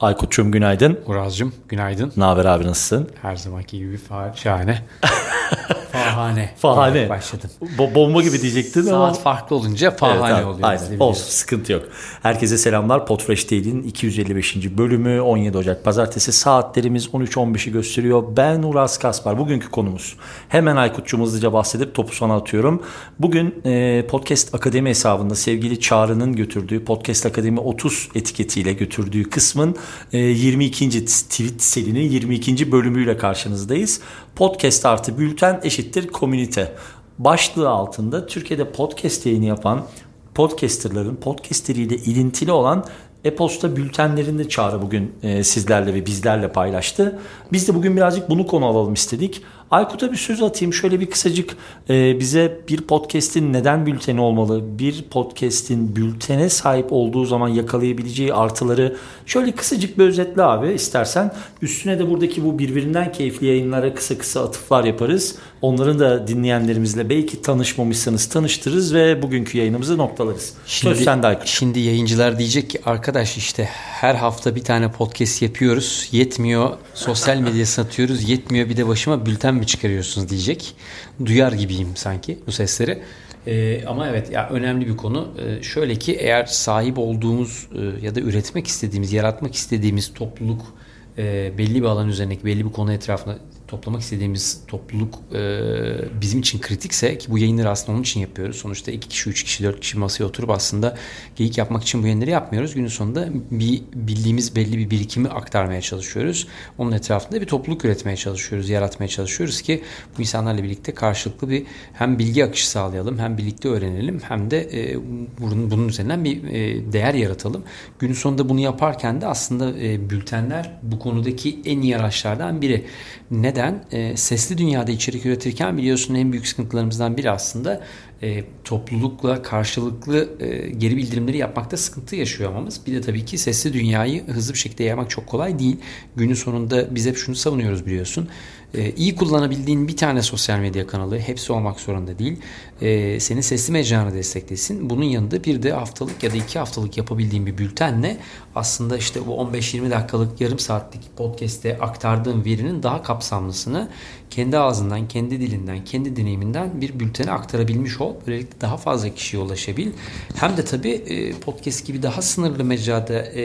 Aykut'cum günaydın. Uraz'cığım günaydın. Ne haber abi nasılsın? Her zamanki gibi fa- şahane. Fahane. Fahane. Evet, başladım. Bo- bomba gibi diyecektin Saat ama. farklı olunca fahane Evet abi, oluyor. Aynen. Olsun sıkıntı yok. Herkese selamlar. Podfresh Daily'nin 255. bölümü 17 Ocak Pazartesi saatlerimiz 13.15'i gösteriyor. Ben Uras Kaspar. Bugünkü konumuz. Hemen Aykut'cum hızlıca bahsedip topu sana atıyorum. Bugün e, Podcast Akademi hesabında sevgili Çağrı'nın götürdüğü Podcast Akademi 30 etiketiyle götürdüğü kısmın 22. tweet serinin 22. bölümüyle karşınızdayız. Podcast artı bülten eşittir komünite. Başlığı altında Türkiye'de podcast yayını yapan podcasterların podcastleriyle ilintili olan e-posta bültenlerini Çağrı bugün e, sizlerle ve bizlerle paylaştı. Biz de bugün birazcık bunu konu alalım istedik. Aykut'a bir söz atayım. Şöyle bir kısacık e, bize bir podcast'in neden bülteni olmalı? Bir podcast'in bültene sahip olduğu zaman yakalayabileceği artıları şöyle kısacık bir özetle abi istersen. Üstüne de buradaki bu birbirinden keyifli yayınlara kısa kısa atıflar yaparız. Onların da dinleyenlerimizle belki tanışmamışsanız tanıştırırız ve bugünkü yayınımızı noktalarız. söz sende Aykut. Şimdi yayıncılar diyecek ki arkadaş işte her hafta bir tane podcast yapıyoruz. Yetmiyor sosyal medya satıyoruz. Yetmiyor bir de başıma bülten mi çıkarıyorsunuz diyecek. Duyar gibiyim sanki bu sesleri. Ee, ama evet ya önemli bir konu. Ee, şöyle ki eğer sahip olduğumuz e, ya da üretmek istediğimiz, yaratmak istediğimiz topluluk e, belli bir alan üzerindeki belli bir konu etrafında toplamak istediğimiz topluluk e, bizim için kritikse ki bu yayınları aslında onun için yapıyoruz. Sonuçta iki kişi, üç kişi, dört kişi masaya oturup aslında geyik yapmak için bu yayınları yapmıyoruz. Günün sonunda bir bildiğimiz belli bir birikimi aktarmaya çalışıyoruz. Onun etrafında bir topluluk üretmeye çalışıyoruz, yaratmaya çalışıyoruz ki bu insanlarla birlikte karşılıklı bir hem bilgi akışı sağlayalım, hem birlikte öğrenelim, hem de e, bunun, bunun üzerinden bir e, değer yaratalım. Günün sonunda bunu yaparken de aslında e, bültenler bu konudaki en iyi araçlardan biri. Neden? E, sesli dünyada içerik üretirken biliyorsun en büyük sıkıntılarımızdan biri aslında e, toplulukla karşılıklı e, geri bildirimleri yapmakta sıkıntı yaşıyor olmamız. Bir de tabii ki sesli dünyayı hızlı bir şekilde yaymak çok kolay değil. Günün sonunda biz hep şunu savunuyoruz biliyorsun. E, iyi kullanabildiğin bir tane sosyal medya kanalı hepsi olmak zorunda değil. E, senin sesli mecranı desteklesin. Bunun yanında bir de haftalık ya da iki haftalık yapabildiğin bir bültenle aslında işte bu 15-20 dakikalık yarım saatlik podcast'te aktardığın verinin daha kapsamlısını kendi ağzından, kendi dilinden, kendi deneyiminden bir bültene aktarabilmiş ol. Böylelikle daha fazla kişiye ulaşabil. Hem de tabii e, podcast gibi daha sınırlı mecrada e,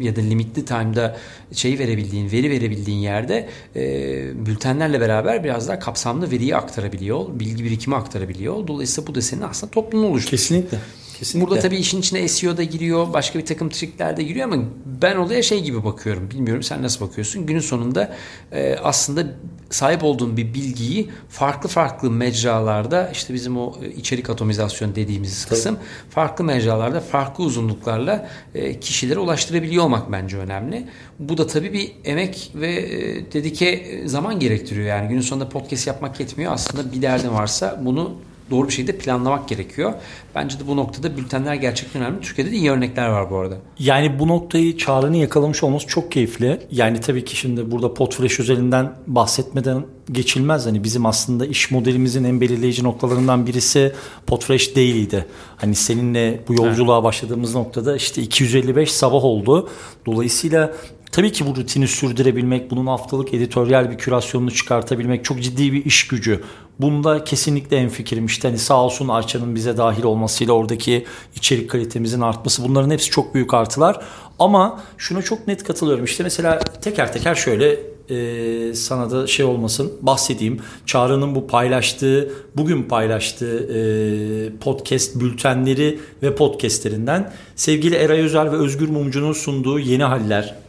ya da limitli time'da şey verebildiğin, veri verebildiğin yerde e, bültenlerle beraber biraz daha kapsamlı veriyi aktarabiliyor ol, bilgi birikimi aktarabiliyor ol. Dolayısıyla bu da senin aslında toplumunu oluşturuyor. Kesinlikle. Kesinlikle. Burada tabii işin içine SEO da giriyor, başka bir takım trikler de giriyor ama ben olaya şey gibi bakıyorum. Bilmiyorum sen nasıl bakıyorsun? Günün sonunda e, aslında sahip olduğun bir bilgiyi farklı farklı mecralarda işte bizim o e, içerik atomizasyon dediğimiz kısım farklı mecralarda farklı uzunluklarla e, kişilere ulaştırabiliyor olmak bence önemli. Bu da tabii bir emek ve e, dedike zaman gerektiriyor. Yani günün sonunda podcast yapmak yetmiyor. Aslında bir derdin varsa bunu doğru bir şekilde planlamak gerekiyor. Bence de bu noktada bültenler gerçekten önemli. Türkiye'de de iyi örnekler var bu arada. Yani bu noktayı Çağrı'nın yakalamış olması çok keyifli. Yani tabii ki şimdi burada Podfresh üzerinden bahsetmeden geçilmez. Hani bizim aslında iş modelimizin en belirleyici noktalarından birisi Podfresh Daily'di. Hani seninle bu yolculuğa başladığımız noktada işte 255 sabah oldu. Dolayısıyla Tabii ki bu rutini sürdürebilmek, bunun haftalık editoryal bir kürasyonunu çıkartabilmek çok ciddi bir iş gücü. Bunda kesinlikle en fikrim işte hani sağ olsun Arça'nın bize dahil olmasıyla oradaki içerik kalitemizin artması bunların hepsi çok büyük artılar. Ama şuna çok net katılıyorum işte mesela teker teker şöyle e, sana da şey olmasın bahsedeyim. Çağrı'nın bu paylaştığı, bugün paylaştığı e, podcast bültenleri ve podcastlerinden sevgili Eray Özel ve Özgür Mumcu'nun sunduğu Yeni Haller,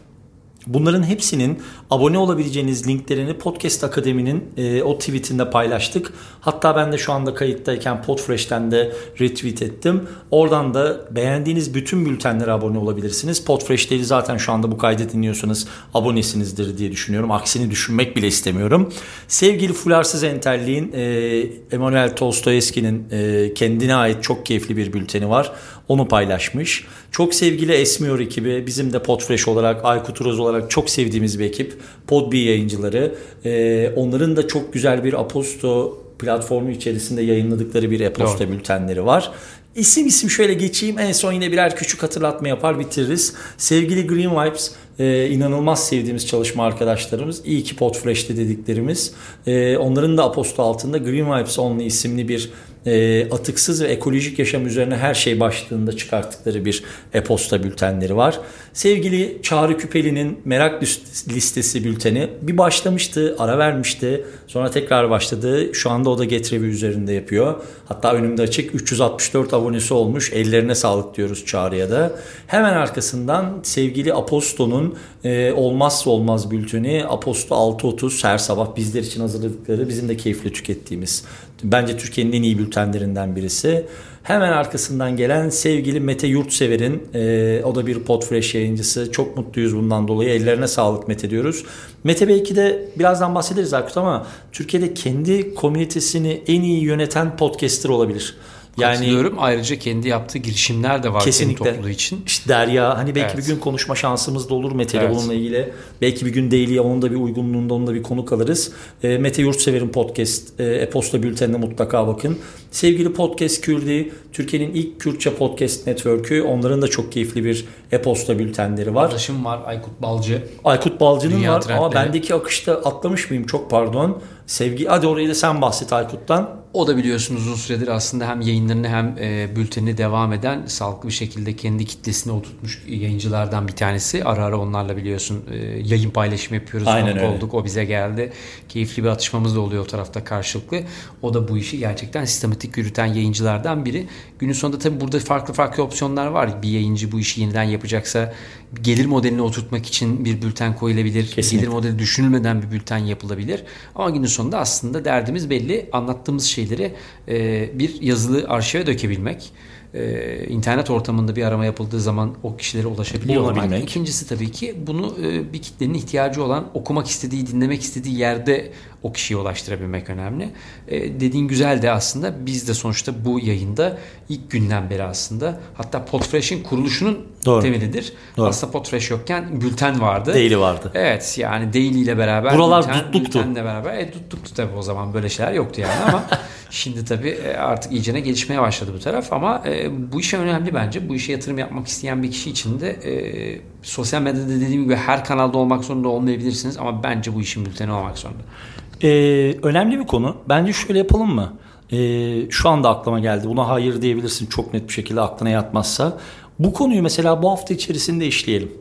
Bunların hepsinin abone olabileceğiniz linklerini Podcast Akademi'nin e, o tweetinde paylaştık. Hatta ben de şu anda kayıttayken Podfresh'ten de retweet ettim. Oradan da beğendiğiniz bütün bültenlere abone olabilirsiniz. Podfresh'leri zaten şu anda bu kaydı dinliyorsanız abonesinizdir diye düşünüyorum. Aksini düşünmek bile istemiyorum. Sevgili Fularsız Entelliğin e, Emanuel Tolstoyevski'nin e, kendine ait çok keyifli bir bülteni var. Onu paylaşmış. Çok sevgili Esmiyor ekibi bizim de Podfresh olarak Aykut Uroz olarak çok sevdiğimiz bir ekip. Podbee yayıncıları. Ee, onların da çok güzel bir Aposto platformu içerisinde yayınladıkları bir e-posta Doğru. bültenleri var. İsim isim şöyle geçeyim en son yine birer küçük hatırlatma yapar bitiririz. Sevgili Green Vibes e, inanılmaz sevdiğimiz çalışma arkadaşlarımız. İyi ki Podfresh'te dediklerimiz. E, onların da aposto altında Green Vibes Only isimli bir e, atıksız ve ekolojik yaşam üzerine her şey başlığında çıkarttıkları bir e-posta bültenleri var. Sevgili Çağrı Küpeli'nin merak listesi bülteni bir başlamıştı, ara vermişti. Sonra tekrar başladı. Şu anda o da Getrevi üzerinde yapıyor. Hatta önümde açık 364 abonesi olmuş. Ellerine sağlık diyoruz Çağrı'ya da. Hemen arkasından sevgili Aposto'nun e, olmazsa olmaz bülteni Aposto 6.30 her sabah bizler için hazırladıkları bizim de keyifle tükettiğimiz bence Türkiye'nin en iyi bültenlerinden birisi. Hemen arkasından gelen sevgili Mete Yurtsever'in e, o da bir Podfresh yayıncısı. Çok mutluyuz bundan dolayı. Ellerine sağlık Mete diyoruz. Mete belki de birazdan bahsederiz Aykut ama Türkiye'de kendi komünitesini en iyi yöneten podcaster olabilir. Yani Katılıyorum. Ayrıca kendi yaptığı girişimler de var kesinlikle. topluluğu için. İşte Derya hani belki evet. bir gün konuşma şansımız da olur Mete evet. bununla ilgili. Belki bir gün Daily'ye onun da bir uygunluğunda onun da bir konu kalırız. E, Mete Yurtsever'in podcast e, e-posta bültenine mutlaka bakın. Sevgili Podcast Kürdi, Türkiye'nin ilk Kürtçe podcast network'ü. Onların da çok keyifli bir e-posta bültenleri var. Arkadaşım var Aykut Balcı. Aykut Balcı'nın Dünya var trendleri. ama bendeki akışta atlamış mıyım çok pardon. Sevgi hadi orayı da sen bahset Aykut'tan. O da biliyorsunuz uzun süredir aslında hem yayınlarını hem e, bültenini devam eden sağlıklı bir şekilde kendi kitlesine oturtmuş yayıncılardan bir tanesi. Ara ara onlarla biliyorsun e, yayın paylaşımı yapıyoruz. Aynen öyle. olduk. O bize geldi. Keyifli bir atışmamız da oluyor o tarafta karşılıklı. O da bu işi gerçekten sistematik yürüten yayıncılardan biri. Günün sonunda tabii burada farklı farklı opsiyonlar var. Bir yayıncı bu işi yeniden yapacaksa gelir modelini oturtmak için bir bülten koyulabilir. Kesinlikle. Gelir modeli düşünülmeden bir bülten yapılabilir. Ama günün sonunda aslında derdimiz belli. Anlattığımız şeyleri e, bir yazılı arşive dökebilmek e, internet ortamında bir arama yapıldığı zaman o kişilere ulaşabiliyor olmak. İkincisi tabii ki bunu e, bir kitlenin ihtiyacı olan okumak istediği, dinlemek istediği yerde o kişiye ulaştırabilmek önemli. E, dediğin güzel de aslında biz de sonuçta bu yayında ilk günden beri aslında hatta Podfresh'in kuruluşunun Doğru. temelidir. Doğru. Aslında Podfresh yokken bülten vardı. Daily vardı. Evet yani Daily ile beraber Buralar bülten, tuttuktu. Bültenle beraber e, tuttuktu tabii o zaman böyle şeyler yoktu yani ama Şimdi tabii e, artık iyicene gelişmeye başladı bu taraf ama e, bu işe önemli bence. Bu işe yatırım yapmak isteyen bir kişi için de e, sosyal medyada dediğim gibi her kanalda olmak zorunda olmayabilirsiniz ama bence bu işin bülteni olmak zorunda. Ee, önemli bir konu. Bence şöyle yapalım mı? Ee, şu anda aklıma geldi. Buna hayır diyebilirsin çok net bir şekilde aklına yatmazsa. Bu konuyu mesela bu hafta içerisinde işleyelim.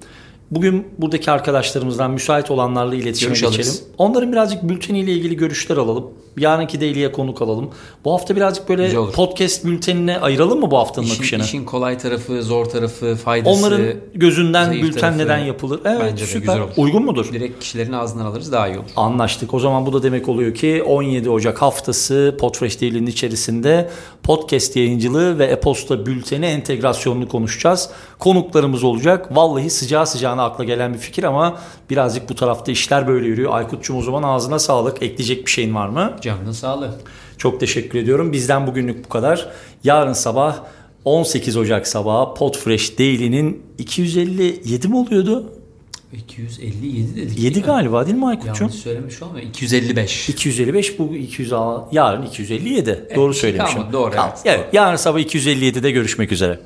Bugün buradaki arkadaşlarımızdan müsait olanlarla iletişime Görüş geçelim. Alırız. Onların birazcık bülteniyle ilgili görüşler alalım. Yarınki Daily'ye konuk alalım. Bu hafta birazcık böyle podcast bültenine ayıralım mı bu haftanın işin, akışını? İşin kolay tarafı, zor tarafı, faydası. Onların gözünden bülten tarafı, neden yapılır? Evet Bence süper. güzel olur. Uygun mudur? Direkt kişilerin ağzından alırız daha iyi olur. Anlaştık. O zaman bu da demek oluyor ki 17 Ocak haftası Podfresh Daily'nin içerisinde podcast yayıncılığı ve e-posta bülteni entegrasyonunu konuşacağız. Konuklarımız olacak. Vallahi sıcağı sıcağına akla gelen bir fikir ama birazcık bu tarafta işler böyle yürüyor. Aykut'cum o zaman ağzına sağlık. Ekleyecek bir şeyin var mı? Canının sağlığı. Çok teşekkür ediyorum. Bizden bugünlük bu kadar. Yarın sabah 18 Ocak sabahı Podfresh Daily'nin 257 mi oluyordu? 257 dedik. 7 galiba değil mi Aykut'cum? Yanlış söylemiş olma. 255. 255 bu 200 yarın 257. Evet, Doğru söylemişim. Tamam doğru. Tamam. Evet. evet. Yarın sabah 257'de görüşmek üzere.